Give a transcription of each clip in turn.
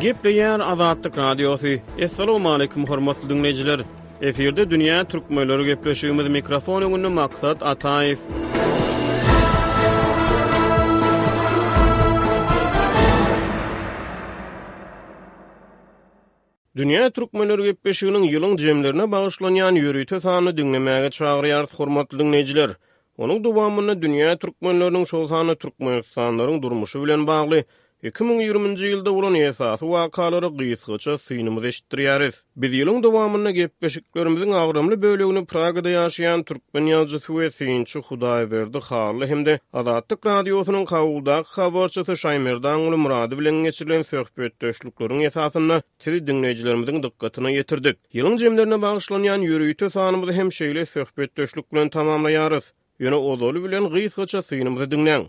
Gepleýär Azatlyk Radiosy. Assalamualaikum hormatly dinleýjiler. Efirde dünýä türkmenleri gepleşigimiz mikrofon öňünde maksat Ataýew. Dünýä Türkmenleri gepleşiginiň ýylyň jemlerine bagyşlanýan ýörite sanyny diňlemäge çagyrýarys, hormatly diňleýjiler! Onuň dowamynda dünýä türkmenleriniň, şol sanda türkmenistanlylaryň durmuşy bilen bagly iki müň ýigriminji ýylda bolan esasy wakalary gysgaça synymyzy eşitdirýäris. Biz ýylyň dowamynda gepleşiklerimiziň agramly bölegini Pragada ýaşaýan türkmen ýazyjysy we synçy Hudaýberdi Hally hem-de Azatlyk Radiosynyň Kabuldaky habarçysy Şaýmerdanguly Myrady bilen geçirilen söhbetdeşlikde Şolaryň esasynda sizi diňleýjilerimiziň dykgatyna ýetirdik. Ýylyň jemlerine bagyşlanýan ýörite sanymyzy hem şeýle söhbetdeşlik bilen tamamlaýarys. Ýöne ozaly bilen gysgaça synymyzy diňläň.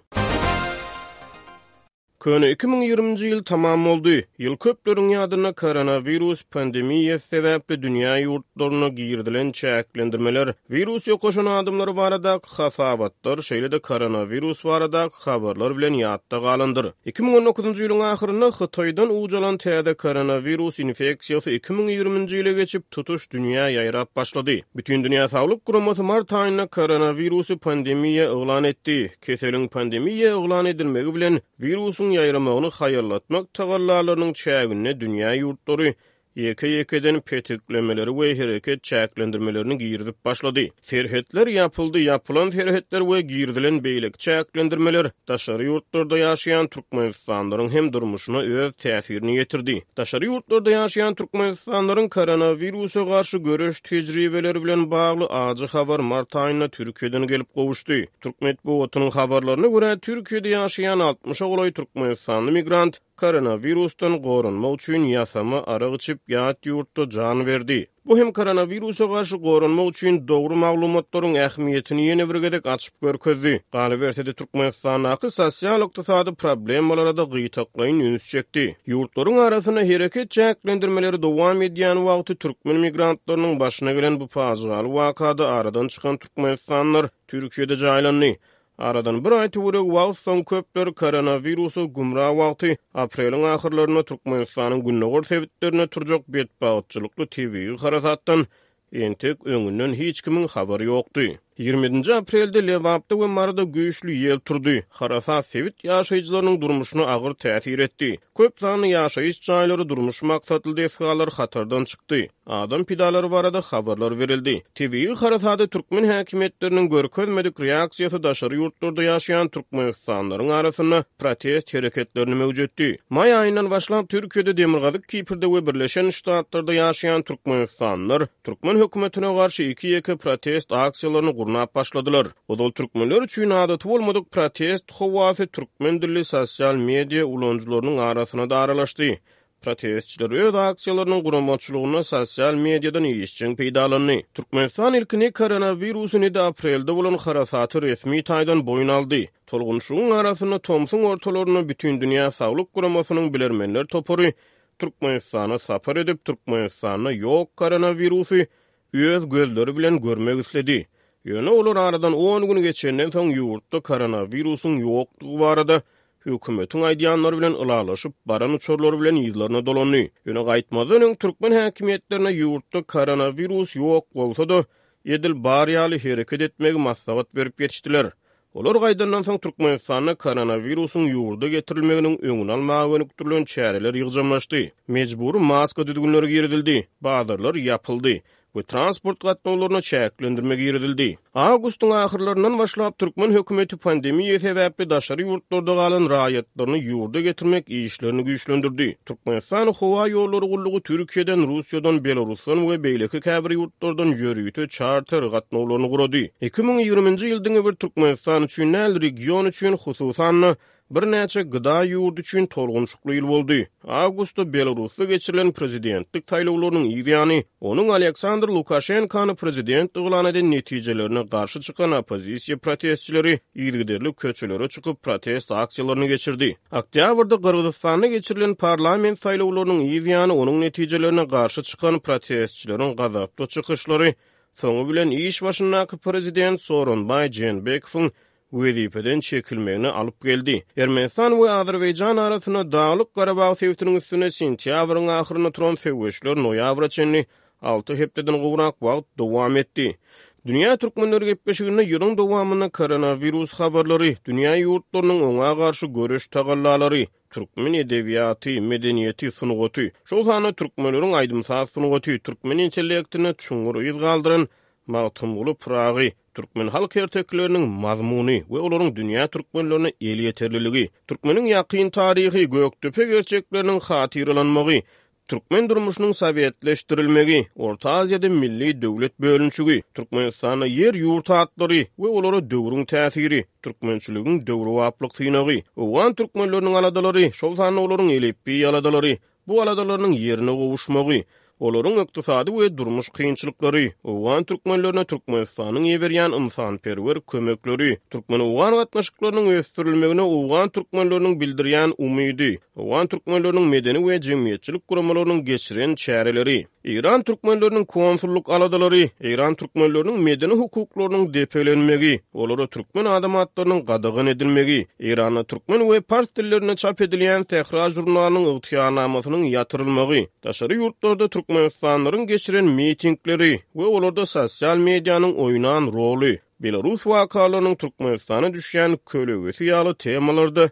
Köne iki müň ýigriminji ýyl tamam boldy. Ýyl köpleriň ýadyna koronawirus pandemiýasy sebäpli dünýä ýurtlaryna girizilen çäklendirmeler, wirus ýokaşan adamlar barada ýurt hasabatlar, şeýle-de koronawirus baradaky habarlar bilen ýatda galandyr. Iki müň on dokuzynjy ýylyň ahyrynda Hytaýdan uj alan täze koronawirus infeksiýasy iki müň ýigriminji ýyla geçip, tutuş dünýä ýaýrap başlady. Bütindünýä saglyk guramasy mart aýynda koronawirusy pandemiýa yglan etdi. Keseliň pandemiýa yglan edilmegi bilen, wirusyň ýaýramagyny haýallatmak tagallalarynyň çäginde dünýä ýurtlary ýeke-ýekeden petiklemeleri we hereket çäklendirmelerini girizip başlady. Serhetler ýapyldy, ýapylan serhetler we girizilen beýleki çäklendirmeler daşary ýurtlarda ýaşaýan türkmenistanlylaryň hem durmuşyna öz täsirini ýetirdi. Daşary ýurtlarda ýaşaýan türkmenistanlylaryň koronawirusa garşy göreş tejribeleri bilen bagly ajy habar mart aýynda Türkiýeden gelip gowuşdy. Türk metbugatynyň habarlaryna görä, Türkiýede ýaşaýan altmyşa golaý türkmenistanly migrant, Koronawirusdan goranmak üçin ýasama arak içip ýat ýurtda jan berdi. Bu hem koronawirusa garşy goranmak üçin dogry maglumatlaryň ähmiýetini ýene bir gezek açyp görkezdi. Galyberse-de Türkmenistandaky sosial-ykdysady problemalara-da gytaklaýyn üns çekdi. Ýurtlaryň arasynda hereket çäklendirmeleri dowam edýän wagty türkmen migrantlarynyň başyna gelen bu pajygaly wakada aradan çykan türkmenistanlylar Türkiýede jaýlandy. Aradan bir aý töweregi wagt soň köpler koronawirusa gümra wagty apreliň ahyrlarynda Türkmenistanyň gündogar sebitlerinde turjak betbagtçylykly tebigy harasatdan entek öňünden hiç kimiň habary ýokdy. Ýigrimi nji aprelde Lebapda we Maryda güýçli ýel turdy. Harasat sebit ýaşaýjylarynyň durmuşyna agyr täsir etdi. Köp sanly ýaşaýyş jaýlary, durmuş maksatly desgalar hatardan çykdy. Adam pidalary barada habarlar berildi. Tebigy harasada türkmen häkimiýetleriniň görkezmedik reaksiýasy daşary ýurtlarda ýaşaýan türkmenistanlylaryň arasynda protest hereketlerini möwjetdi. Maý aýyndan başlap Türkiýede, Demirgazyk Kiprde we Birleşen Ştatlarda ýaşaýan türkmenistanlylar türkmen hökümetine garşy iki-ýeke protest aksiýalaryny gurnap başladylar. Ozal türkmenler üçin adaty bolmadyk protest Howasy türkmen dilli sosial media ulanyjylarynyň arasyna-da aralaşdy. Protestçiler öz aksiýalarynyň guramaçylygynda sosial mediadan işjeň peýdalandy. Türkmenistan ilki ne koronawirusy, ne-de aprelde bolan harasaty resmi taýdan boýun aldy. Tolgunyşygyň arasynda tomsuň ortalarynda Bütindünýä saglyk guramasynyň bilermenler topary Türkmenistana sapar edip, Türkmenistanda ýok koronawirusy, öz gözleri bilen görmek isledi. Ýöne olar aradan on gün geçenden soň ýurtda koronawirusyň ýokdugy barada hökümetiň aýdýanlary bilen ylalaşyp, baran uçarlary bilen yzlaryna dolandy. Ýöne gaýtmazdan öň türkmen häkimiýetlerine ýurtda koronawirus ýok bolsa-da, edil bar ýaly hereket etmegi maslahat berip geçdiler. Olar gaýdandan soň Türkmenistanda koronawirusyň ýurda getirilmeginiň öňüni almaga gönükdirilen çäreler ýygjamlaşdy. Mejbury maska düzgünleri girizildi, bazarlar ýapyldy we transport gatnawlaryna çäklendirme girizildi. Awgustyň ahyrlaryndan başlap türkmen hökümeti pandemiýa sebäpli daşary ýurtlarda galan raýatlaryny ýurda getirmek işlerini güýçlendirdi. Türkmenistan howa ýollary gullugy Türkiýeden, Russiýadan, Belarusdan we beýleki käbir ýurtlardan ýörite çarter gatnawlaryny gurady. Iki müň ýigriminji ýyl diňe bir Türkmenistan üçin däl, region üçin, hususan-da, birnäçe GDA ýurdy üçin tolgunşykly ýyl boldy. Awgustda Belarusda geçirilen prezidentlik saýlawlarynyň yz ýany Onuň Aleksandr Lukaşenkany prezident yglan eden netijelerine garşy çykan oppozisiýa protestçileri yzygiderli köçelere çykyp protest aksiýalaryny geçirdi. Oktýabrda Gyrgyzystanda geçirilen parlament saýlawlarynyň yz ýany onuň netijelerine garşy çykan protestçileriň gazaply çykyşlary soňy bilen iş başyndaky prezident Soronbaý Jeenbekowyň wezipeden çekilmegine alyp geldi. Ermenistan we Azerbaýjan arasynda Daglyk-Garabag sebitiniň üstünde sentýabryň ahyrynda turan söweşler noýabra çenli alty hepdeden gowrak wagt dowam etdi. Dünýä türkmenleri gepleşiginde ýylyň dowamynda koronawirus habarlary, dünýä ýurtlarynyň oňa garşy göreş tagallalary, türkmen edebiýaty, medeniýeti, sungaty, şol sanda türkmenleriň aýdym-saz sungaty, türkmen intellektine çuňňur yz galdyran Magtymguly Pyragy, Türkmen halk ertekileriniň mazmuny we olaryň dünýä türkmenlerine elýeterliligi, türkmeniň ýakyn taryhy, Gökdepe gerçekleriniň hatyralanmagy, türkmen durmuşynyň sowetleşdirilmegi, Orta Aziýada milli döwlet bölünşigi, Türkmenistanda ýer-ýurt atlary we olara döwrüň täsiri, türkmençiligiň döwrebaplyk synagy, owgan türkmenleriniň aladalary, şol sanda olaryň elipbiý aladalary, Bu aladalarynyň ýerine gowuşmagy, olaryň ykdysady we durmuş kynçylyklary, owgan türkmenlerine Türkmenistanyň iberýän ynsanperwer kömekleri, türkmen-owgan gatnaşyklarynyň ösdürilmegine owgan türkmenleriniň bildirýän umydy, owgan türkmenleriniň medeni we jemgyýetçilik guramalarynyň geçiren çäreleri, Eýran türkmenleriniň konsullyk aladalary, eýran türkmenleriniň medeni hukuklarynyň depelenmegi, olara türkmen adam atlarynyň gadagan edilmegi, Eýranda türkmen we pars dillerinde çap edilýän Sähra žurnalynyň ygtyýarnamasynyň ýatyrylmagy, daşary ýurtlarda türkmenistanlylaryň geçiren mitingleri we olarda sosial medianyň oýnan roly, Belarus wakalarynyň Türkmenistana düşýän kölegesi ýaly temalarda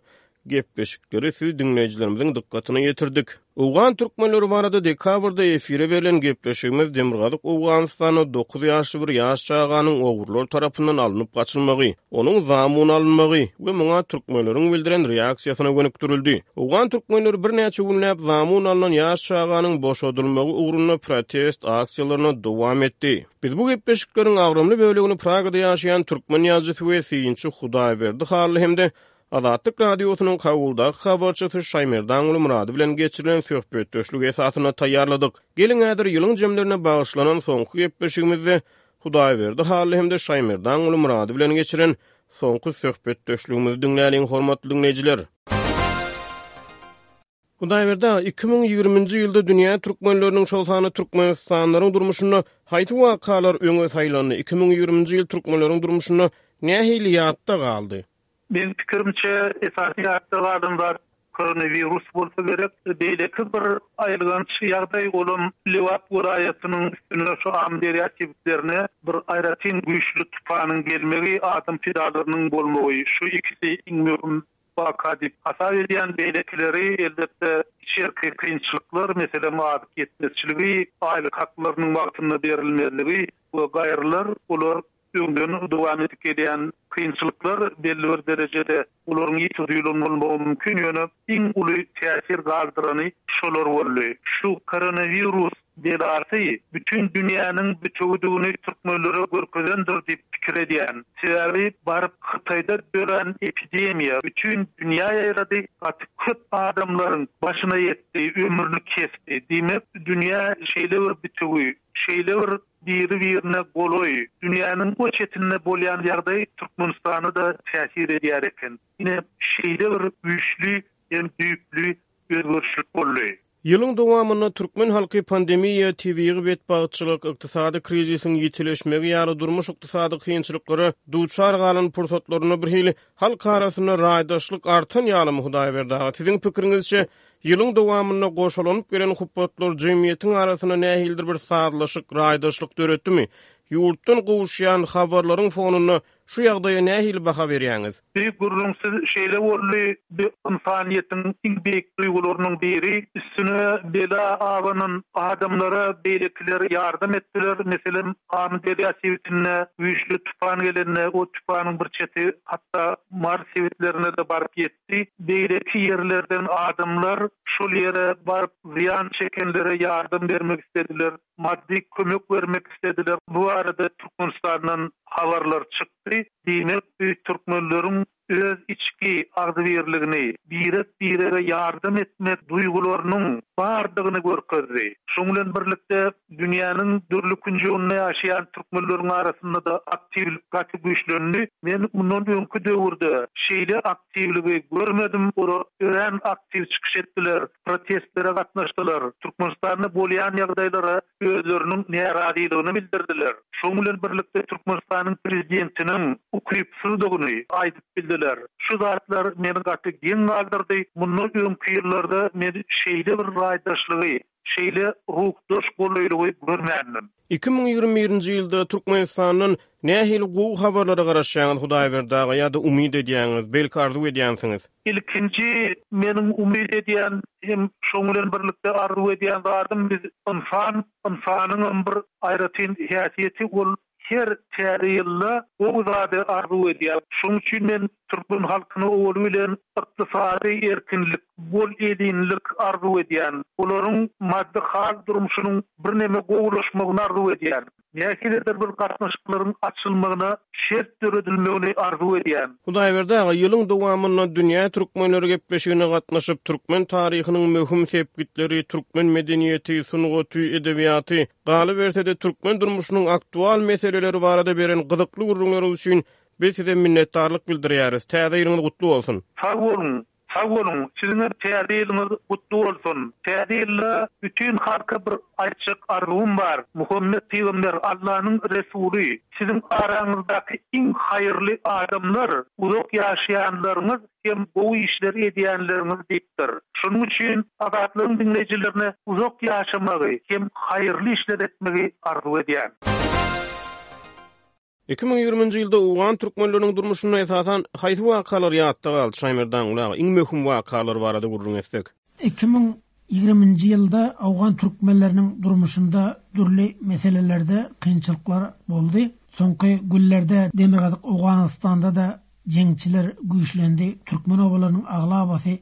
gepleşikleri siz diňleýjilerimiziň dykgatyna ýetirdik. Owgan türkmenleri barada dekabrda efire berlen gepleşigimiz Demirgazyk Owganystanda dokuz ýaşly bir ýaş çaganyň ogrular tarapyndan alnyp gaçylmagy, onuň zamun alynmagy we muňa türkmenleriň bildiren reaksiýasyna gönükdirildi. Owgan türkmenleri birnäçe günläp zamun alnan ýaş çaganyň boşadylmagy ugrunda protest aksiýalaryny dowam etdi. Biz bu gepleşikleriň agramly bölegini Pragada ýaşaýan türkmen ýazyjysy we synçy Hudaýberdi Hally hem-de Azatlyk Radiosynyň Kabuldaky habarçysy Şaýmerdanguly Myrady bilen geçirilen söhbetdeşlik esasynda taýýarladyk. Geliň, häzir ýylyň jemlerine bagyşlanan soňky gepleşigimizde Hudaýberdi Hally hem-de Şaýmerdanguly Myrady bilen geçiren soňky söhbetdeşligimizi diňläliň, hormatly diňleýjiler. Hudaýberdi aga, iki müň ýigriminji ýylda dünýä türkmenleriniň, şol sanda türkmenistanlylaryň durmuşynda haýsy wakalar öňe saýlandy? Iki müň ýigriminji ýyl türkmenleriň durmuşynda nähili ýatda galdy? Meň pikirimçe, esasy ýatda galan zat koronawirus bolsa gerek. Beýleki bir aýylganç ýagdaý, olam Lebap welaýatynyň üstüne, şu Amyderýa sebitlerine bir aýratyn güýçli tupanyň gelmegi, adam pidalarynyň bolmagy, şu ikisi iň möhüm Baka diýip hasap edýän, beýlekileri, elbetde, içerki kynçylyklar, meselem, azyk ýetmezçiligi, aýlyk haklarynyň wagtynda berilmezligi we gaýrylar, bular öňden dowam edip gelýän kynçylyklar, belli bir derejede olaryň ýitgiduýlanylmagy mümkin, ýöne iň uly täsir galdyrany şolar boldy. Şu koronawirus Belarty bütin dünýäniň bitewüdigini türkmenlere görkezendir diýip pikir edýän. Sebäbi baryp Hytaýda dörän epidemiýa bütin dünýä ýaýrady, gaty köp adamlaryň başyna ýetdi, ömrüni kesdi. Diýmek dünýä şeýle bir bitewi, şeýle bir biri birine golaý, dünýäniň o çetinde bolýan ýagdaý Türkmenistana-da täsir edýär eken. Ine şeýle bir güýçli hem düýpli özgerişlik boldy. Ýylyň dowamynda türkmen halky pandemiýa, tebigy betbagtçylyk, ykdysady krizisiň ýitileşmegi ýaly durmuş-ykdysady kynçylyklara duçar galan pursatlarynda birhili halk arasynda raýdaşlyk artan ýalymy Hudaýberdi aga? Siziň pikiriňizçe, ýylyň dowamynda goşalanyp gelen hupbatlar jemgyýetiň arasynda nähilidir bir sazlaşyk, raýdaşlyk döretdimi? Ýurtdan gowuşýan habarlaryň fonunda Şu ýagdaýa nähili baha berýäňiz? Beýik gürrüňsiz şeýle boldy, bi ynsanyýetiň iň beýik duýgularynyň biri, üstüne bela abanan adamlara beýlekiler ýardam etdiler, meselem, Amyderýa sebitinde güýçli tupan gelende, o tupanyň bir çeti hatda Mary sebitlerine-de baryp ýetdi, beýleki ýerlerden adamlar şol ýere baryp zyýan çekenlere ýardam bermek islediler. maddy kömek bermek islediler. Bu barada Türkmenistandan habarlar çykdy. Diýmek, biz türkmenleriň öz içki agzybirligini, birek-birege ýardam etmek duýgularynyň bardygyny görkezdi. Şunuň bilen birlikde, dünýäniň dürli künjeginde ýaşaýan türkmenleriň arasynda-da aktiwlik gaty güýçlendi. Men mundan öňki döwürde şeýle aktiwligi görmedim. Olar örän aktiw çykyş etdiler. protestlere gatnaşdylar, Türkmenistanda bolýan ýagdaýlara özleriniň närazylygyny bildirdiler, şonuň bilen birlikde Türkmenistanyň prezidentiniň ukypsyzdygyny aýdyp bildiler. Şu zatlar meni gaty geň galdyrdy, mundan öňki ýyllarda men şeýle bir raýdaşlygy, şeýle ruhdaş golaýlygy görmändim. Iki müň ýigrimi birinji ýylda Türkmenistandan nähili gowy habarlara garaşýaňyz Hudaýberdi aga ýa-da umyt edýäňiz, belki arzuw edýänsiňiz? Ilkinji meniň umyt edýän hem şoň bilen birlikde arzuw edýän zadym biz ynsan, ynsanyňam bir aýratyn häsiýeti ol her täze ýylda gowy zady arzuw edýär. Şoň üçin men türkmen halkyny owal bilen ykdysady erkinlik, bol elinlik arzuw edýän, olaryň maddy hal durmuşynyň birneme gowulaşmagyny arzuw edýän, nähilidir bir gatnaşyklaryň açylmagyna şert döredilmegini arzuw edýän. Hudaýberdi aga, ýylyň dowamynda Dünýä türkmenleri gepleşigine gatnaşyp, türkmen taryhynyň möhüm sepgitleri, türkmen medeniýeti, sungaty, edebiýaty, galyberse-de, türkmen durmuşynyň aktual meseleleri barada beren gyzykly gürrüňleriňiz üçin Biz size minnetdarlyk bildirýäris. Täze ýylyňyz gutly bolsun! Sag boluň, sag boluň, siziňem täze ýylyňyz gutly bolsun! Täze ýylda bütin halka bir aýtjak arzuwym bar, Muhammet pygamber Allanyň resuly, siziň araňyzdaky iň haýyrly adamlar uzak ýaşaýanlaryňyz hem gowy işler edýänleriňiz diýipdir. Şonuň üçin Azatlygyň diňleýjilerine uzak ýaşamagy hem haýyrly işler etmegi arzuw edýän. Iki müň ýigriminji ýylda owgan türkmenleriniň durmuşynda esasan haýsy wakalar ýatda galdy, Şaýmerdan Gulaga iň möhüm wakalar barada gürrüň etsek? Iki müň ýigriminji ýylda owgan türkmenleriniň durmuşynda dürli meselelerde kynçylyklar boldy. Soňky günlerde Demirgazyk Owganystanda-da jeňçiler güýçlendi, türkmen obalarynyň aglabasy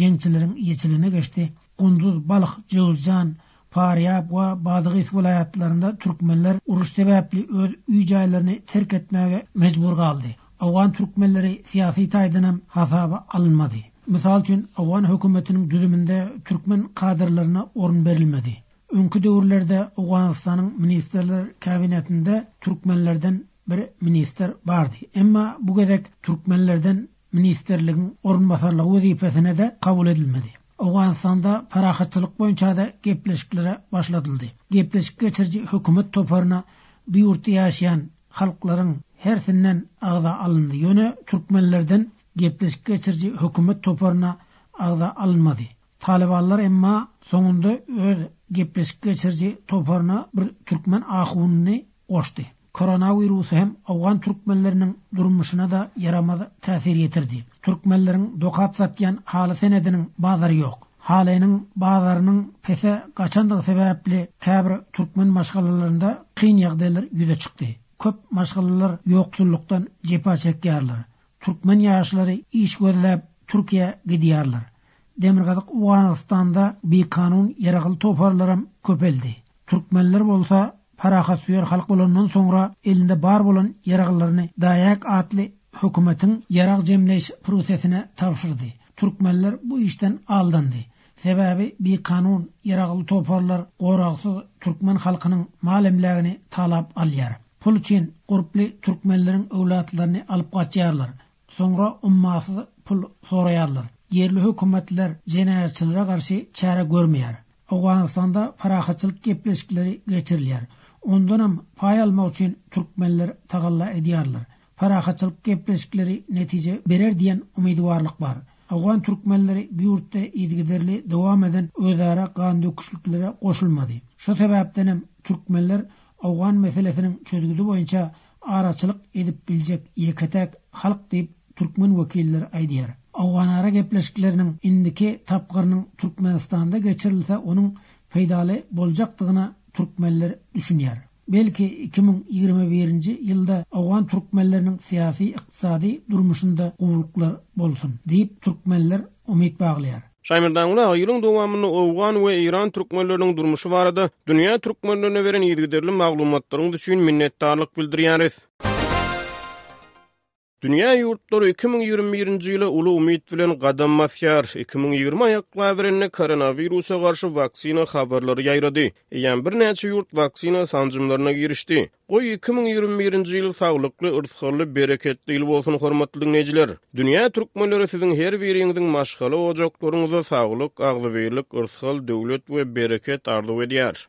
jeňçileriň ýeçiligine geçdi. Gunduz, Balh, Jöwüzjan, Farýab we Badagys welaýatlarynda türkmenler uruş sebäpli öz uý-jaýlaryny terk etmäge mejbur galdy. Owgan türkmenleri syýasy taýdan hem hasaba alynmady. Mysal üçin, owgan hökümetiniň düzüminde türkmen kadrlaryna orun berilmedi. Öňki döwürlerde Owganystanyň Ministrler kabinetinde türkmenlerden bir ministr bardy. Emma bu gezek türkmenlerden ministrligiň orunbasarlygy wezipesine-de kabul edilmedi. Owganystanda parahatçylyk boýunça-da gepleşiklere başladyldy. Gepleşik geçiriji hökümet toparyna bu ýurtda ýaşaýan halklaryň hersinden agza alyndy, ýöne türkmenlerden gepleşik geçiriji hökümet toparyna agza alynmady. Talybanlar emma soňunda öz gepleşik geçiriji toparyna bir türkmen ahunyny goşdy. Koronawirusy hem owgan türkmenleriniň durmuşyna-da ýaramaz täsir ýetirdi. Türkmenleriň dokap satýan haly senediniň bazary ýok. Halynyň bazarynyň pese gaçandygy sebäpli käbir türkmen maşgalalarynda kyn ýagdaýlar ýüze çykdy. Köp maşgalalar ýoksullykdan jepa çekýärler. Türkmen ýaşlary iş gözläp Türkiýä gidýärler. Demirgazyk Owganystanda bikanun ýaragly toparlaram köpeldi. Türkmenler bolsa parahatsöýer halk bolandan soňra elinde bar bolan ýaraglaryny DAEG atly hökümetiň ýarag jemleýiş prosesine tabşyrdy. Türkmenler bu işden aldandy. Sebäbi bikanun ýaragly toparlar goragsyz türkmen halkynyň mal-emlägini talap alýar. Pul üçin gurply türkmenleriň öwlatlaryny alyp gaçýarlar. Soňra ummasyz pul soraýarlar. Ýerli hökümetler jenaýatçylara garşy çäre görmeýär. Owganystanda parahatçylyk gepleşikleri geçirilýär. Ondanam paý almak üçin türkmenler tagalla edýärler. Parahatçylyk gepleşikleri netije berer diýen umydybarlyk bar. Owgan türkmenleri bu ýurtda yzygiderli dowam eden özara gan döküşliklere goşulmady. Şo sebäpdenem türkmenler owgan meselesiniň çözgüdi boýunça araçylyk edip biljek ýeke-täk halk diýip türkmen wekilleri aýdýar. Owganara gepleşikleriniň indiki tapgyrynyň Türkmenistanda geçirilse onuň peýdaly boljakdygyna türkmenler düşünýär. Belki iki müň ýigrimi birinji ýylda owgan türkmenleriniň syýasy-ykdysady durmuşynda gowulyklar bolsun diýip türkmenler umyt baglaýar. Şaýmyrdaňly aga ýylyň dowamynda owgan we eýran türkmenleriniň durmuşy barada dünýä türkmenlerine beren yzygiderli maglumatlaryňyz üçin minnetdarlyk bildirýäris. Dünýä ýurtlary iki müň ýigrimi birinji ýyla uly umyt bilen gadam basýar. Iki müň ýigrimi aýaklaberende koronawirusa garşy waksina habarlary ýaýrady. Eýýäm birnäçe ýurt waksina sanjymlaryna girişdi. Goý iki müň ýigrimi birinji ýyl saglykly yrsgally bereketli ýyl bolsun hormatly diňleýjiler. Dünýä türkmenleri siziň her biriňiziň maşgala ojaklaryňyza saglyk agzybirlik yrsgal döwlet we bereket arzuw edýär.